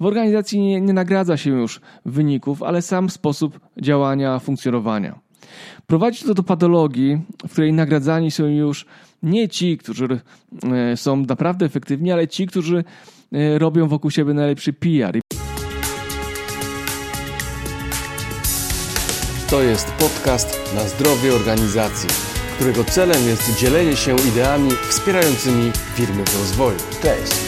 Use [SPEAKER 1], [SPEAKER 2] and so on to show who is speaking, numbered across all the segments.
[SPEAKER 1] W organizacji nie, nie nagradza się już wyników, ale sam sposób działania, funkcjonowania. Prowadzi to do patologii, w której nagradzani są już nie ci, którzy e, są naprawdę efektywni, ale ci, którzy e, robią wokół siebie najlepszy PR.
[SPEAKER 2] To jest podcast na zdrowie organizacji, którego celem jest dzielenie się ideami wspierającymi firmy w rozwoju.
[SPEAKER 3] Cześć,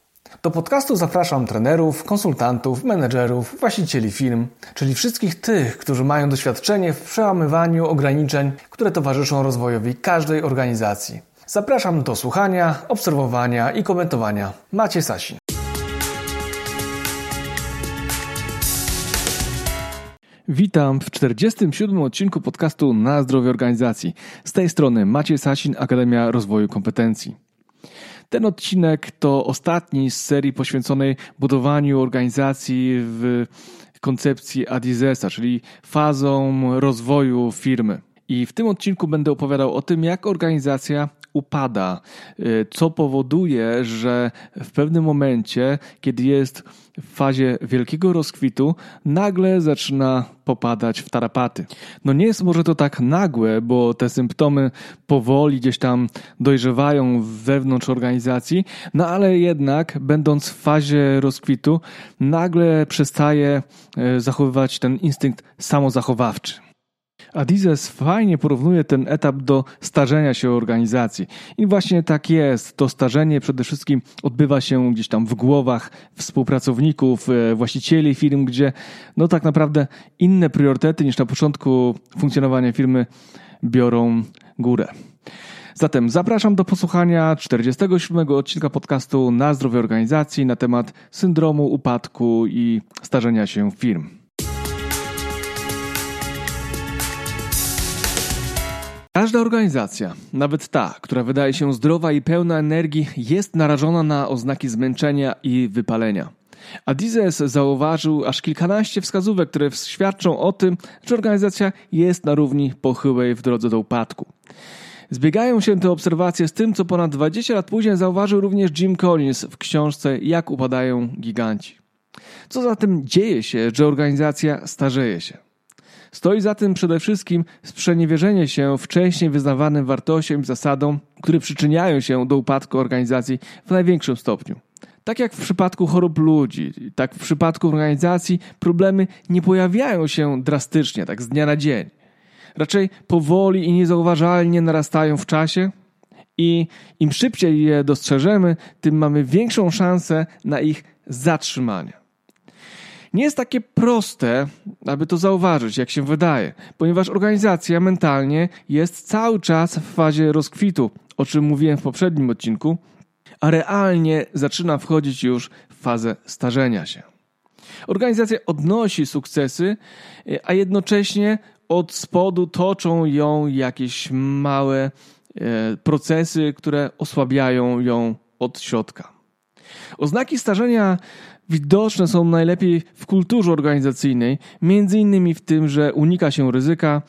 [SPEAKER 3] Do podcastu zapraszam trenerów, konsultantów, menedżerów, właścicieli firm, czyli wszystkich tych, którzy mają doświadczenie w przełamywaniu ograniczeń, które towarzyszą rozwojowi każdej organizacji. Zapraszam do słuchania, obserwowania i komentowania. Macie Sasin.
[SPEAKER 1] Witam w 47. odcinku podcastu Na zdrowie organizacji. Z tej strony Maciej Sasin, Akademia Rozwoju Kompetencji. Ten odcinek to ostatni z serii poświęconej budowaniu organizacji w koncepcji Adizesa, czyli fazą rozwoju firmy. I w tym odcinku będę opowiadał o tym, jak organizacja upada, y, co powoduje, że w pewnym momencie, kiedy jest w fazie wielkiego rozkwitu, nagle zaczyna popadać w tarapaty. No nie jest może to tak nagłe, bo te symptomy powoli gdzieś tam dojrzewają wewnątrz organizacji, no ale jednak, będąc w fazie rozkwitu, nagle przestaje y, zachowywać ten instynkt samozachowawczy. Adizes fajnie porównuje ten etap do starzenia się organizacji. I właśnie tak jest. To starzenie przede wszystkim odbywa się gdzieś tam w głowach współpracowników, e, właścicieli firm, gdzie no tak naprawdę inne priorytety niż na początku funkcjonowania firmy biorą górę. Zatem zapraszam do posłuchania 47 odcinka podcastu na zdrowie organizacji na temat syndromu upadku i starzenia się firm. Każda organizacja, nawet ta, która wydaje się zdrowa i pełna energii, jest narażona na oznaki zmęczenia i wypalenia. Adizes zauważył aż kilkanaście wskazówek, które świadczą o tym, że organizacja jest na równi pochyłej w drodze do upadku. Zbiegają się te obserwacje z tym, co ponad 20 lat później zauważył również Jim Collins w książce Jak upadają giganci. Co zatem dzieje się, że organizacja starzeje się? Stoi za tym przede wszystkim sprzeniewierzenie się wcześniej wyznawanym wartościom i zasadom, które przyczyniają się do upadku organizacji w największym stopniu. Tak jak w przypadku chorób ludzi, tak w przypadku organizacji problemy nie pojawiają się drastycznie, tak z dnia na dzień. Raczej powoli i niezauważalnie narastają w czasie i im szybciej je dostrzeżemy, tym mamy większą szansę na ich zatrzymanie. Nie jest takie proste, aby to zauważyć, jak się wydaje, ponieważ organizacja mentalnie jest cały czas w fazie rozkwitu, o czym mówiłem w poprzednim odcinku, a realnie zaczyna wchodzić już w fazę starzenia się. Organizacja odnosi sukcesy, a jednocześnie od spodu toczą ją jakieś małe e, procesy, które osłabiają ją od środka. Oznaki starzenia widoczne są najlepiej w kulturze organizacyjnej, między innymi w tym, że unika się ryzyka,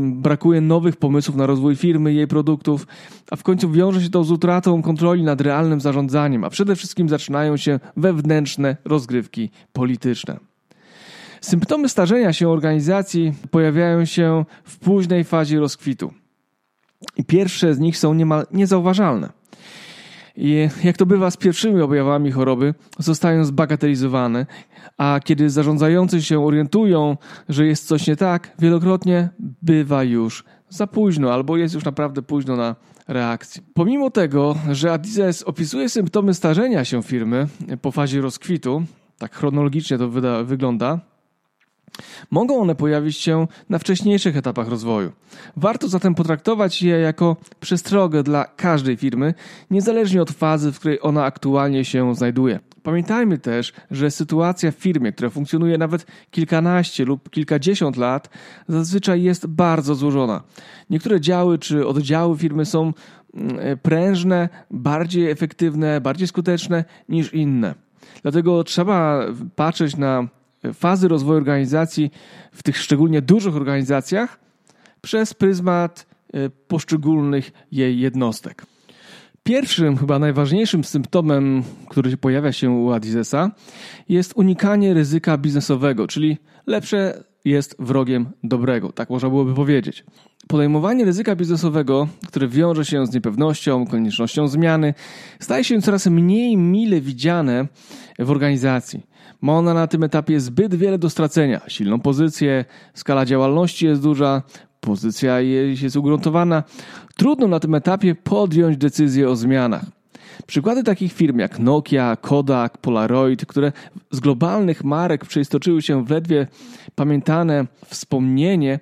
[SPEAKER 1] brakuje nowych pomysłów na rozwój firmy i jej produktów, a w końcu wiąże się to z utratą kontroli nad realnym zarządzaniem, a przede wszystkim zaczynają się wewnętrzne rozgrywki polityczne. Symptomy starzenia się organizacji pojawiają się w późnej fazie rozkwitu. I pierwsze z nich są niemal niezauważalne. I jak to bywa z pierwszymi objawami choroby, zostają zbagatelizowane, a kiedy zarządzający się orientują, że jest coś nie tak, wielokrotnie bywa już za późno albo jest już naprawdę późno na reakcję. Pomimo tego, że Adizes opisuje symptomy starzenia się firmy po fazie rozkwitu, tak chronologicznie to wygląda, Mogą one pojawić się na wcześniejszych etapach rozwoju. Warto zatem potraktować je jako przestrogę dla każdej firmy, niezależnie od fazy, w której ona aktualnie się znajduje. Pamiętajmy też, że sytuacja w firmie, która funkcjonuje nawet kilkanaście lub kilkadziesiąt lat, zazwyczaj jest bardzo złożona. Niektóre działy czy oddziały firmy są mm, prężne, bardziej efektywne, bardziej skuteczne niż inne. Dlatego trzeba patrzeć na fazy rozwoju organizacji w tych szczególnie dużych organizacjach przez pryzmat e, poszczególnych jej jednostek. Pierwszym, chyba najważniejszym symptomem, który pojawia się u Adizesa, jest unikanie ryzyka biznesowego, czyli lepsze jest wrogiem dobrego, tak można byłoby powiedzieć. Podejmowanie ryzyka biznesowego, które wiąże się z niepewnością, koniecznością zmiany, staje się coraz mniej mile widziane w organizacji. Ma ona na tym etapie zbyt wiele do stracenia. Silną pozycję, skala działalności jest duża, pozycja jest ugruntowana. Trudno na tym etapie podjąć decyzję o zmianach. Przykłady takich firm jak Nokia, Kodak, Polaroid, które z globalnych marek przeistoczyły się w ledwie pamiętane wspomnienie,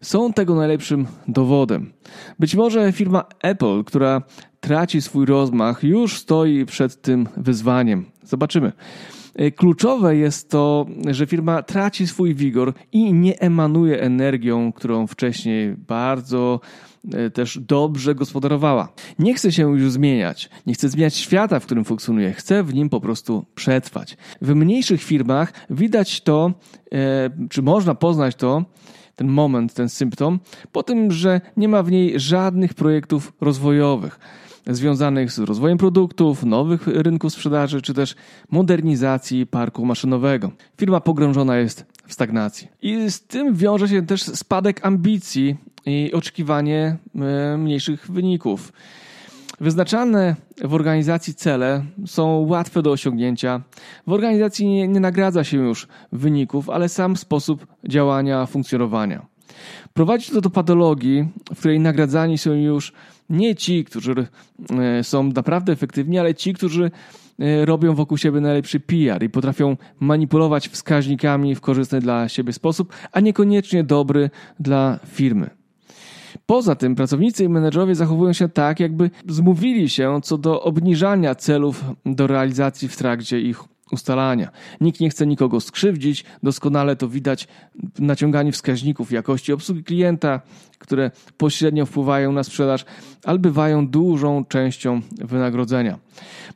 [SPEAKER 1] są tego najlepszym dowodem. Być może firma Apple, która traci swój rozmach, już stoi przed tym wyzwaniem. Zobaczymy. E, kluczowe jest to, że firma traci swój wigor i nie emanuje energią, którą wcześniej bardzo e, też dobrze gospodarowała. Nie chce się już zmieniać, nie chce zmieniać świata, w którym funkcjonuje, chce w nim po prostu przetrwać. W mniejszych firmach widać to, e, czy można poznać to, ten moment, ten symptom, po tym, że nie ma w niej żadnych projektów rozwojowych związanych z rozwojem produktów, nowych rynków sprzedaży, czy też modernizacji parku maszynowego. Firma pogrążona jest w stagnacji. I z tym wiąże się też spadek ambicji i oczekiwanie e, mniejszych wyników. Wyznaczane w organizacji cele są łatwe do osiągnięcia. W organizacji nie, nie, nagradza się już wyników, ale sam sposób działania, funkcjonowania. Prowadzi to do patologii, w której nagradzani są już nie ci, którzy e, są naprawdę efektywni, ale ci, którzy e, robią wokół siebie najlepszy PR i potrafią manipulować wskaźnikami w korzystny dla siebie sposób, a niekoniecznie dobry dla firmy. Poza tym pracownicy i menedżerowie zachowują się tak, jakby zmówili się co do obniżania celów do realizacji w trakcie ich ustalania. Nikt nie chce nikogo skrzywdzić, doskonale to widać w naciąganiu wskaźników jakości obsługi klienta, które pośrednio wpływają na sprzedaż, ale bywają dużą częścią wynagrodzenia.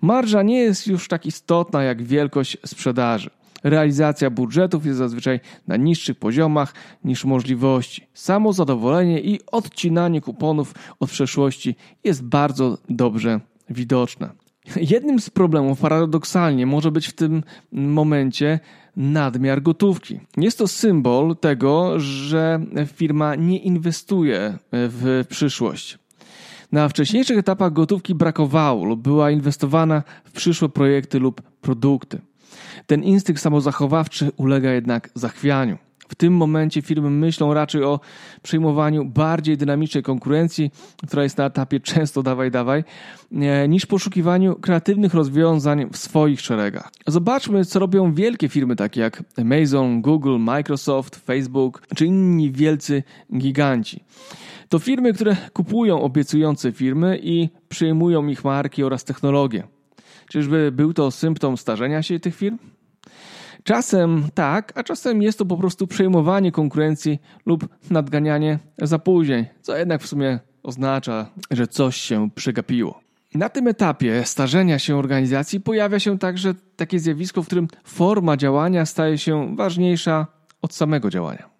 [SPEAKER 1] Marża nie jest już tak istotna jak wielkość sprzedaży. Realizacja budżetów jest zazwyczaj na niższych poziomach niż możliwości. Samo zadowolenie i odcinanie kuponów od przeszłości jest bardzo dobrze widoczne. Jednym z problemów paradoksalnie może być w tym momencie nadmiar gotówki. Jest to symbol tego, że firma nie inwestuje w przyszłość. Na wcześniejszych etapach gotówki brakowało lub była inwestowana w przyszłe projekty lub produkty. Ten instynkt samozachowawczy ulega jednak zachwianiu. W tym momencie firmy myślą raczej o przyjmowaniu bardziej dynamicznej konkurencji, która jest na etapie często dawaj, dawaj, e, niż poszukiwaniu kreatywnych rozwiązań w swoich szeregach. Zobaczmy, co robią wielkie firmy takie jak Amazon, Google, Microsoft, Facebook czy inni wielcy giganci. To firmy, które kupują obiecujące firmy i przyjmują ich marki oraz technologie. Czyżby był to symptom starzenia się tych firm? Czasem tak, a czasem jest to po prostu przejmowanie konkurencji lub nadganianie zapóźnień, co jednak w sumie oznacza, że coś się przegapiło. Na tym etapie starzenia się organizacji pojawia się także takie zjawisko, w którym forma działania staje się ważniejsza od samego działania.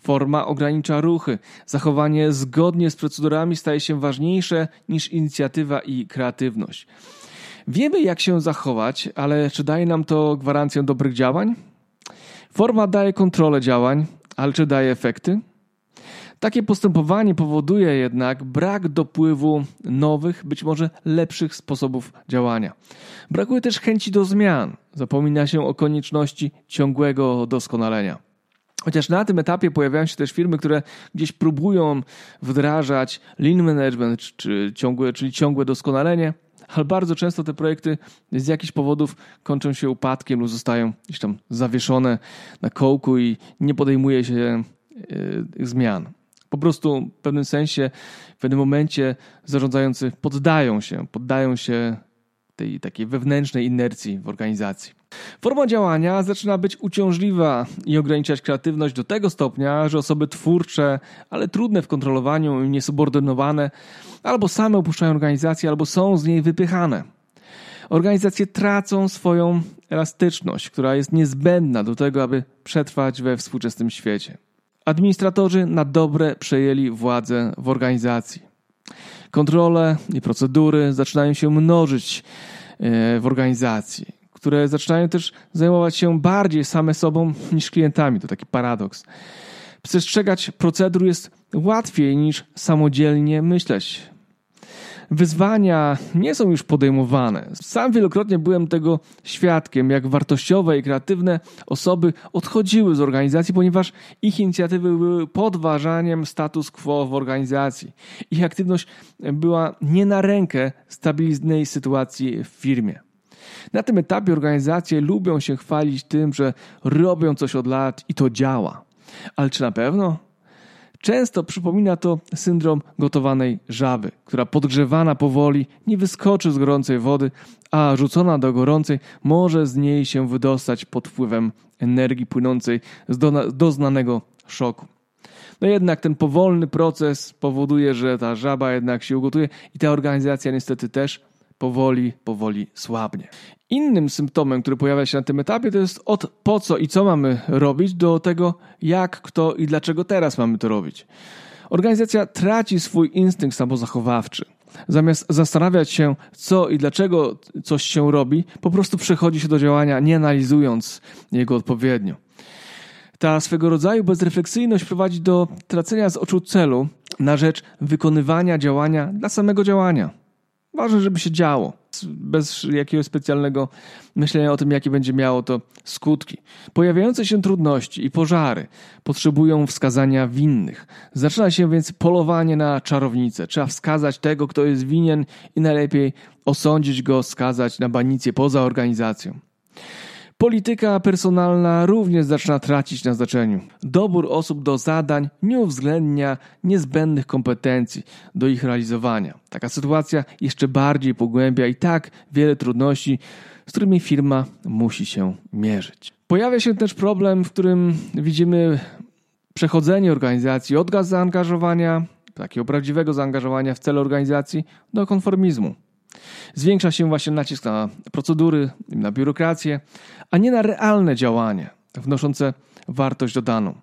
[SPEAKER 1] Forma ogranicza ruchy, zachowanie zgodnie z procedurami staje się ważniejsze niż inicjatywa i kreatywność. Wiemy, jak się zachować, ale czy daje nam to gwarancję dobrych działań? Forma daje kontrolę działań, ale czy daje efekty? Takie postępowanie powoduje jednak brak dopływu nowych, być może lepszych sposobów działania. Brakuje też chęci do zmian. Zapomina się o konieczności ciągłego doskonalenia. Chociaż na tym etapie pojawiają się też firmy, które gdzieś próbują wdrażać lean management, czy ciągłe, czyli ciągłe doskonalenie, ale bardzo często te projekty z jakichś powodów kończą się upadkiem lub zostają gdzieś tam zawieszone na kołku i nie podejmuje się e, zmian. Po prostu w pewnym sensie, w pewnym momencie zarządzający poddają się, poddają się tej takiej wewnętrznej inercji w organizacji. Forma działania zaczyna być uciążliwa i ograniczać kreatywność do tego stopnia, że osoby twórcze, ale trudne w kontrolowaniu i niesubordynowane, albo same opuszczają organizację, albo są z niej wypychane. Organizacje tracą swoją elastyczność, która jest niezbędna do tego, aby przetrwać we współczesnym świecie. Administratorzy na dobre przejęli władzę w organizacji. Kontrole i procedury zaczynają się mnożyć e, w organizacji, które zaczynają też zajmować się bardziej same sobą niż klientami. To taki paradoks. Przestrzegać procedur jest łatwiej niż samodzielnie myśleć wyzwania nie są już podejmowane. Sam wielokrotnie byłem tego świadkiem, jak wartościowe i kreatywne osoby odchodziły z organizacji, ponieważ ich inicjatywy były podważaniem status quo w organizacji. Ich aktywność była nie na rękę stabilnej sytuacji w firmie. Na tym etapie organizacje lubią się chwalić tym, że robią coś od lat i to działa. Ale czy na pewno? Często przypomina to syndrom gotowanej żaby, która podgrzewana powoli nie wyskoczy z gorącej wody, a rzucona do gorącej może z niej się wydostać pod wpływem energii płynącej z doznanego szoku. No jednak ten powolny proces powoduje, że ta żaba jednak się ugotuje i ta organizacja niestety też powoli, powoli słabnie. Innym symptomem, który pojawia się na tym etapie, to jest od po co i co mamy robić, do tego jak, kto i dlaczego teraz mamy to robić. Organizacja traci swój instynkt samozachowawczy. Zamiast zastanawiać się, co i dlaczego coś się robi, po prostu przechodzi się do działania, nie analizując jego odpowiednio. Ta swego rodzaju bezrefleksyjność prowadzi do tracenia z oczu celu na rzecz wykonywania działania dla samego działania. Ważne, żeby się działo, bez jakiegoś specjalnego myślenia o tym, jakie będzie miało to skutki. Pojawiające się trudności i pożary potrzebują wskazania winnych. Zaczyna się więc polowanie na czarownicę. Trzeba wskazać tego, kto jest winien i najlepiej osądzić go, skazać na banicję poza organizacją. Polityka personalna również zaczyna tracić na znaczeniu. Dobór osób do zadań nie uwzględnia niezbędnych kompetencji do ich realizowania. Taka sytuacja jeszcze bardziej pogłębia i tak wiele trudności, z którymi firma musi się mierzyć. Pojawia się też problem, w którym widzimy przechodzenie organizacji od zaangażowania, takiego prawdziwego zaangażowania w cel organizacji, do konformizmu. Zwiększa się właśnie nacisk na procedury, na biurokrację, a nie na realne działanie wnoszące wartość dodaną.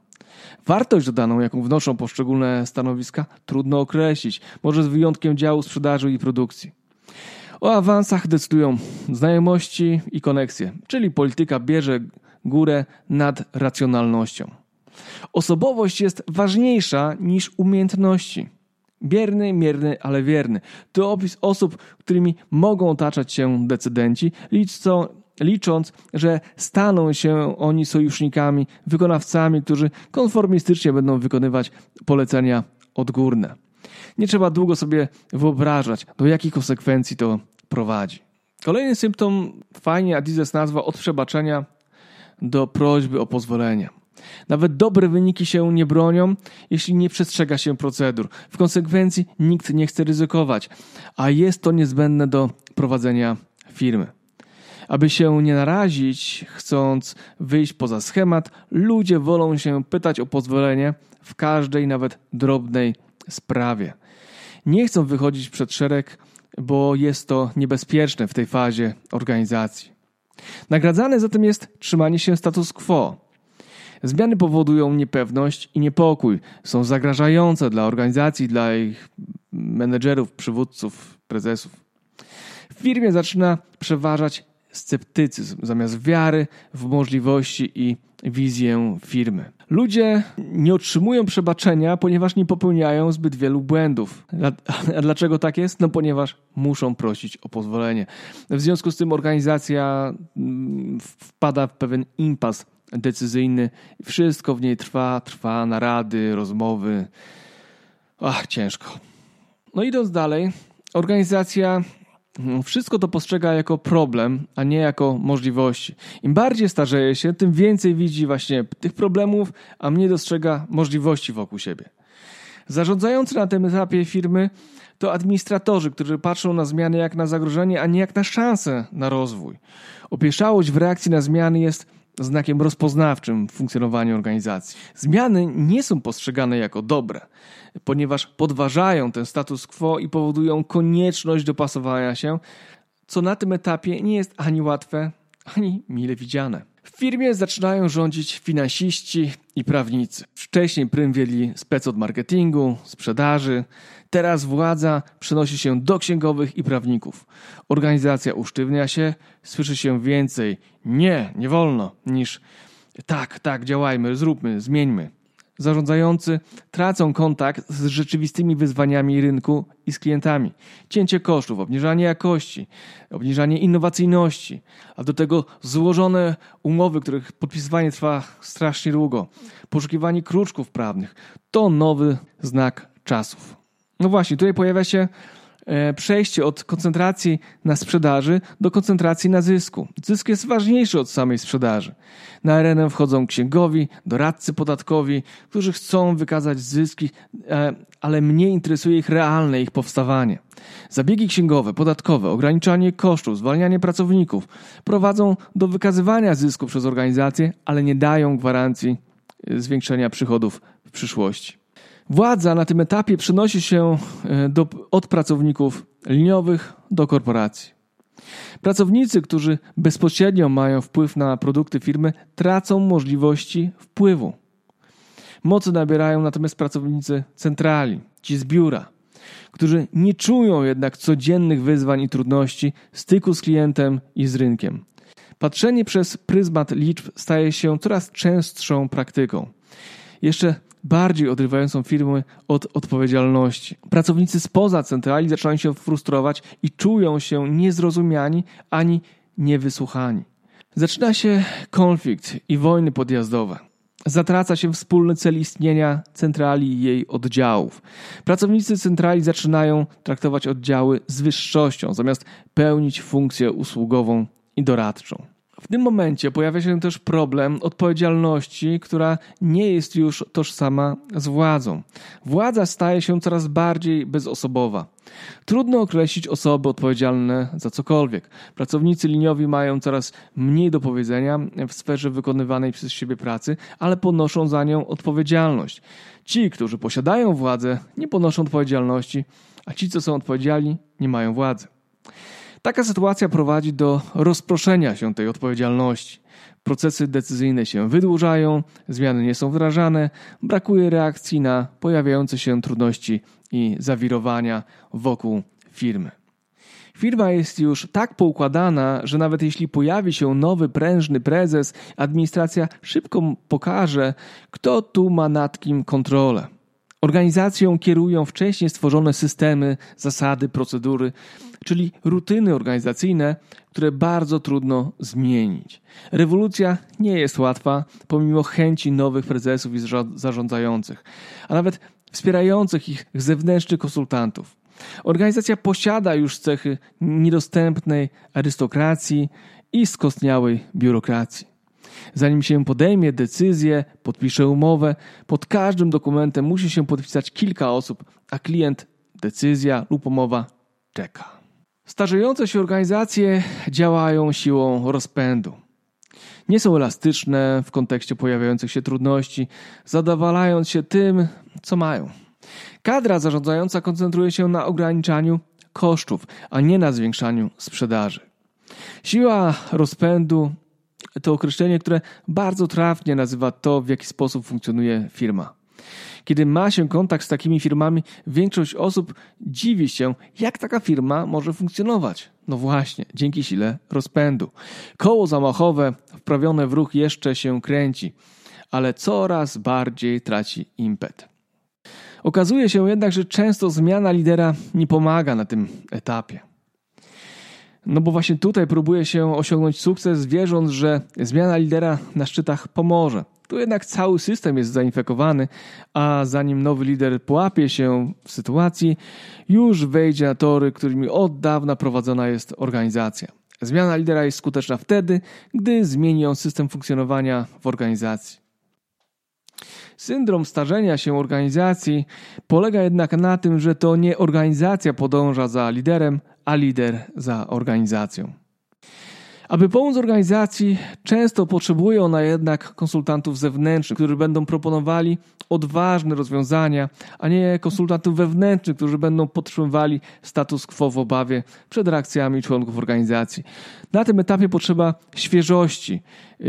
[SPEAKER 1] Wartość dodaną, jaką wnoszą poszczególne stanowiska, trudno określić, może z wyjątkiem działu sprzedaży i produkcji. O awansach decydują znajomości i koneksje, czyli polityka bierze górę nad racjonalnością. Osobowość jest ważniejsza niż umiejętności. Bierny, mierny, ale wierny. To opis osób, którymi mogą otaczać się decydenci, liczą, licząc, że staną się oni sojusznikami, wykonawcami, którzy konformistycznie będą wykonywać polecenia odgórne. Nie trzeba długo sobie wyobrażać, do jakich konsekwencji to prowadzi. Kolejny symptom fajnie Adizes nazwa od przebaczenia do prośby o pozwolenie. Nawet dobre wyniki się nie bronią, jeśli nie przestrzega się procedur. W konsekwencji nikt nie chce ryzykować, a jest to niezbędne do prowadzenia firmy. Aby się nie narazić, chcąc wyjść poza schemat, ludzie wolą się pytać o pozwolenie w każdej, nawet drobnej sprawie. Nie chcą wychodzić przed szereg, bo jest to niebezpieczne w tej fazie organizacji. Nagradzane zatem jest trzymanie się status quo. Zmiany powodują niepewność i niepokój. Są zagrażające dla organizacji, dla ich menedżerów, przywódców, prezesów. W firmie zaczyna przeważać sceptycyzm zamiast wiary w możliwości i wizję firmy. Ludzie nie otrzymują przebaczenia, ponieważ nie popełniają zbyt wielu błędów. A dlaczego tak jest? No ponieważ muszą prosić o pozwolenie. W związku z tym organizacja mm, wpada w pewien impas decyzyjny. Wszystko w niej trwa, trwa, narady, rozmowy. Ach, ciężko. No idąc dalej, organizacja mm, wszystko to postrzega jako problem, a nie jako możliwości. Im bardziej starzeje się, tym więcej widzi właśnie tych problemów, a mniej dostrzega możliwości wokół siebie. Zarządzający na tym etapie firmy to administratorzy, którzy patrzą na zmiany jak na zagrożenie, a nie jak na szansę na rozwój. Opieszałość w reakcji na zmiany jest znakiem rozpoznawczym w funkcjonowaniu organizacji. Zmiany nie są postrzegane jako dobre, ponieważ podważają ten status quo i powodują konieczność dopasowania się, co na tym etapie nie jest ani łatwe, ani mile widziane. W firmie zaczynają rządzić finansiści i prawnicy. Wcześniej prym wiedli spec od marketingu, sprzedaży. Teraz władza przenosi się do księgowych i prawników. Organizacja usztywnia się, słyszy się więcej nie, nie wolno, niż tak, tak, działajmy, zróbmy, zmieńmy zarządzający tracą kontakt z rzeczywistymi wyzwaniami rynku i z klientami. Cięcie kosztów, obniżanie jakości, obniżanie innowacyjności, a do tego złożone umowy, których podpisywanie trwa strasznie długo, poszukiwanie kruczków prawnych to nowy znak czasów. No właśnie, tutaj pojawia się przejście od koncentracji na sprzedaży do koncentracji na zysku. Zysk jest ważniejszy od samej sprzedaży. Na arenę wchodzą księgowi, doradcy podatkowi, którzy chcą wykazać zyski, e, ale mniej interesuje ich realne ich powstawanie. Zabiegi księgowe, podatkowe, ograniczanie kosztów, zwalnianie pracowników prowadzą do wykazywania zysku przez organizację, ale nie dają gwarancji e, zwiększenia przychodów w przyszłości. Władza na tym etapie przenosi się e, do, od pracowników liniowych do korporacji. Pracownicy, którzy bezpośrednio mają wpływ na produkty firmy, tracą możliwości wpływu. Mocy nabierają natomiast pracownicy centrali, ci z biura, którzy nie czują jednak codziennych wyzwań i trudności styku z klientem i z rynkiem. Patrzenie przez pryzmat liczb staje się coraz częstszą praktyką. Jeszcze bardziej odrywającą firmy od odpowiedzialności. Pracownicy spoza centrali zaczynają się frustrować i czują się niezrozumiani ani niewysłuchani. Zaczyna się konflikt i wojny podjazdowe. Zatraca się wspólny cel istnienia centrali i jej oddziałów. Pracownicy centrali zaczynają traktować oddziały z wyższością, zamiast pełnić funkcję usługową i doradczą. W tym momencie pojawia się też problem odpowiedzialności, która nie jest już tożsama z władzą. Władza staje się coraz bardziej bezosobowa. Trudno określić osoby odpowiedzialne za cokolwiek. Pracownicy liniowi mają coraz mniej do powiedzenia w sferze wykonywanej przez siebie pracy, ale ponoszą za nią odpowiedzialność. Ci, którzy posiadają władzę, nie ponoszą odpowiedzialności, a ci, co są odpowiedzialni, nie mają władzy. Taka sytuacja prowadzi do rozproszenia się tej odpowiedzialności. Procesy decyzyjne się wydłużają, zmiany nie są wdrażane, brakuje reakcji na pojawiające się trudności i zawirowania wokół firmy. Firma jest już tak poukładana, że nawet jeśli pojawi się nowy prężny prezes, administracja szybko pokaże, kto tu ma nad kim kontrolę. Organizacją kierują wcześniej stworzone systemy, zasady, procedury, czyli rutyny organizacyjne, które bardzo trudno zmienić. Rewolucja nie jest łatwa, pomimo chęci nowych prezesów i zarządzających, a nawet wspierających ich zewnętrznych konsultantów. Organizacja posiada już cechy niedostępnej arystokracji i skostniałej biurokracji. Zanim się podejmie decyzję, podpisze umowę, pod każdym dokumentem musi się podpisać kilka osób, a klient, decyzja lub umowa czeka. Starzejące się organizacje działają siłą rozpędu. Nie są elastyczne w kontekście pojawiających się trudności, zadowalając się tym, co mają. Kadra zarządzająca koncentruje się na ograniczaniu kosztów, a nie na zwiększaniu sprzedaży. Siła rozpędu to określenie, które bardzo trafnie nazywa to, w jaki sposób funkcjonuje firma. Kiedy ma się kontakt z takimi firmami, większość osób dziwi się, jak taka firma może funkcjonować. No właśnie, dzięki sile rozpędu. Koło zamachowe wprawione w ruch jeszcze się kręci, ale coraz bardziej traci impet. Okazuje się jednak, że często zmiana lidera nie pomaga na tym etapie. No bo właśnie tutaj próbuje się osiągnąć sukces, wierząc, że zmiana lidera na szczytach pomoże. Tu jednak cały system jest zainfekowany, a zanim nowy lider połapie się w sytuacji, już wejdzie na tory, którymi od dawna prowadzona jest organizacja. Zmiana lidera jest skuteczna wtedy, gdy zmieni on system funkcjonowania w organizacji. Syndrom starzenia się organizacji polega jednak na tym, że to nie organizacja podąża za liderem, a lider za organizacją. Aby pomóc organizacji, często potrzebuje ona jednak konsultantów zewnętrznych, którzy będą proponowali odważne rozwiązania, a nie konsultantów wewnętrznych, którzy będą podtrzymywali status quo w obawie przed reakcjami członków organizacji. Na tym etapie potrzeba świeżości.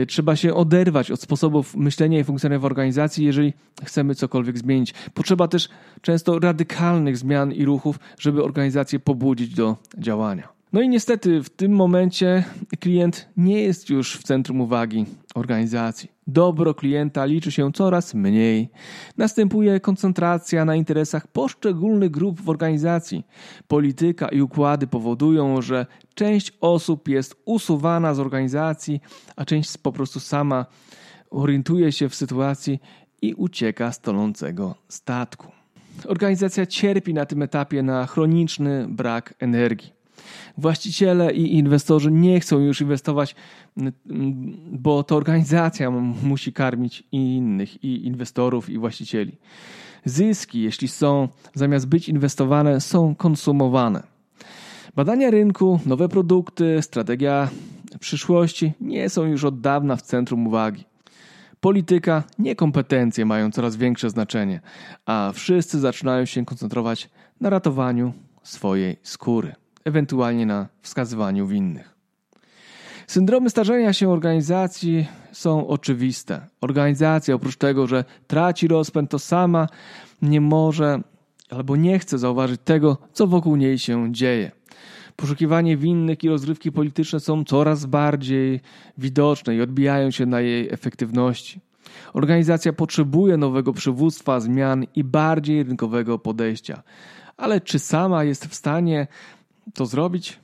[SPEAKER 1] Trzeba się oderwać od sposobów myślenia i funkcjonowania w organizacji, jeżeli chcemy cokolwiek zmienić. Potrzeba też często radykalnych zmian i ruchów, żeby organizację pobudzić do działania. No i niestety w tym momencie klient nie jest już w centrum uwagi organizacji. Dobro klienta liczy się coraz mniej. Następuje koncentracja na interesach poszczególnych grup w organizacji. Polityka i układy powodują, że część osób jest usuwana z organizacji, a część po prostu sama orientuje się w sytuacji i ucieka z tonącego statku. Organizacja cierpi na tym etapie na chroniczny brak energii. Właściciele i inwestorzy nie chcą już inwestować, bo to organizacja musi karmić innych, i inwestorów, i właścicieli. Zyski, jeśli są, zamiast być inwestowane, są konsumowane. Badania rynku, nowe produkty, strategia przyszłości nie są już od dawna w centrum uwagi. Polityka, niekompetencje mają coraz większe znaczenie, a wszyscy zaczynają się koncentrować na ratowaniu swojej skóry ewentualnie na wskazywaniu winnych. Syndromy starzenia się organizacji są oczywiste. Organizacja, oprócz tego, że traci rozpęd, to sama nie może albo nie chce zauważyć tego, co wokół niej się dzieje. Poszukiwanie winnych i rozrywki polityczne są coraz bardziej widoczne i odbijają się na jej efektywności. Organizacja potrzebuje nowego przywództwa, zmian i bardziej rynkowego podejścia. Ale czy sama jest w stanie to zrobić.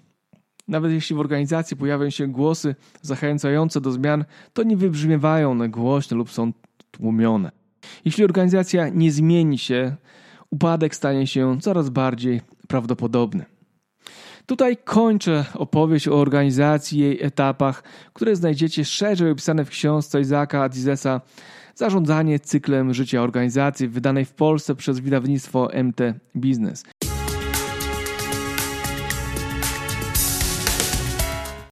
[SPEAKER 1] Nawet jeśli w organizacji pojawią się głosy zachęcające do zmian, to nie wybrzmiewają one głośno lub są tłumione. Jeśli organizacja nie zmieni się, upadek stanie się coraz bardziej prawdopodobny. Tutaj kończę opowieść o organizacji i jej etapach, które znajdziecie szerzej opisane w książce Izaka Adizesa Zarządzanie cyklem życia organizacji, wydanej w Polsce przez wydawnictwo MT Business.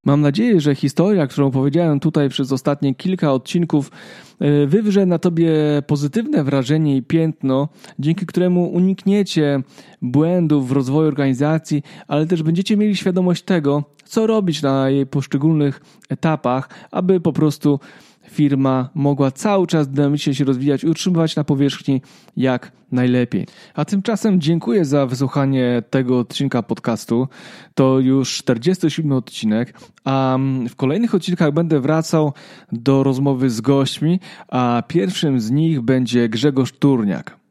[SPEAKER 1] Mam nadzieję, że historia, którą powiedziałem tutaj przez ostatnie kilka odcinków, e, wywrze na tobie pozytywne wrażenie i piętno, dzięki któremu unikniecie błędów w rozwoju organizacji, ale też będziecie mieli świadomość tego, co robić na jej poszczególnych etapach, aby po prostu firma mogła cały czas dynamicznie się rozwijać i utrzymywać na powierzchni jak najlepiej. A tymczasem dziękuję za wysłuchanie tego odcinka podcastu. To już 47 odcinek, a w kolejnych odcinkach będę wracał do rozmowy z gośćmi, a pierwszym z nich będzie Grzegorz Turniak.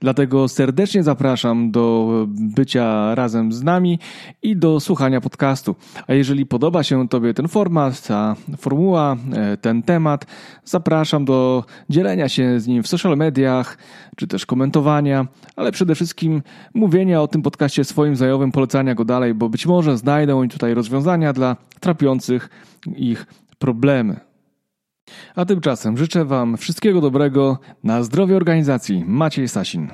[SPEAKER 1] Dlatego serdecznie zapraszam do bycia razem z nami i do słuchania podcastu. A jeżeli podoba się Tobie ten format, ta formuła, e, ten temat, zapraszam do dzielenia się z nim w social mediach, czy też komentowania, ale przede wszystkim mówienia o tym podcaście swoim znajomym, polecania go dalej, bo być może znajdą oni tutaj rozwiązania dla trapiących ich problemy. A tymczasem życzę Wam wszystkiego dobrego na zdrowie organizacji. Maciej Sasin.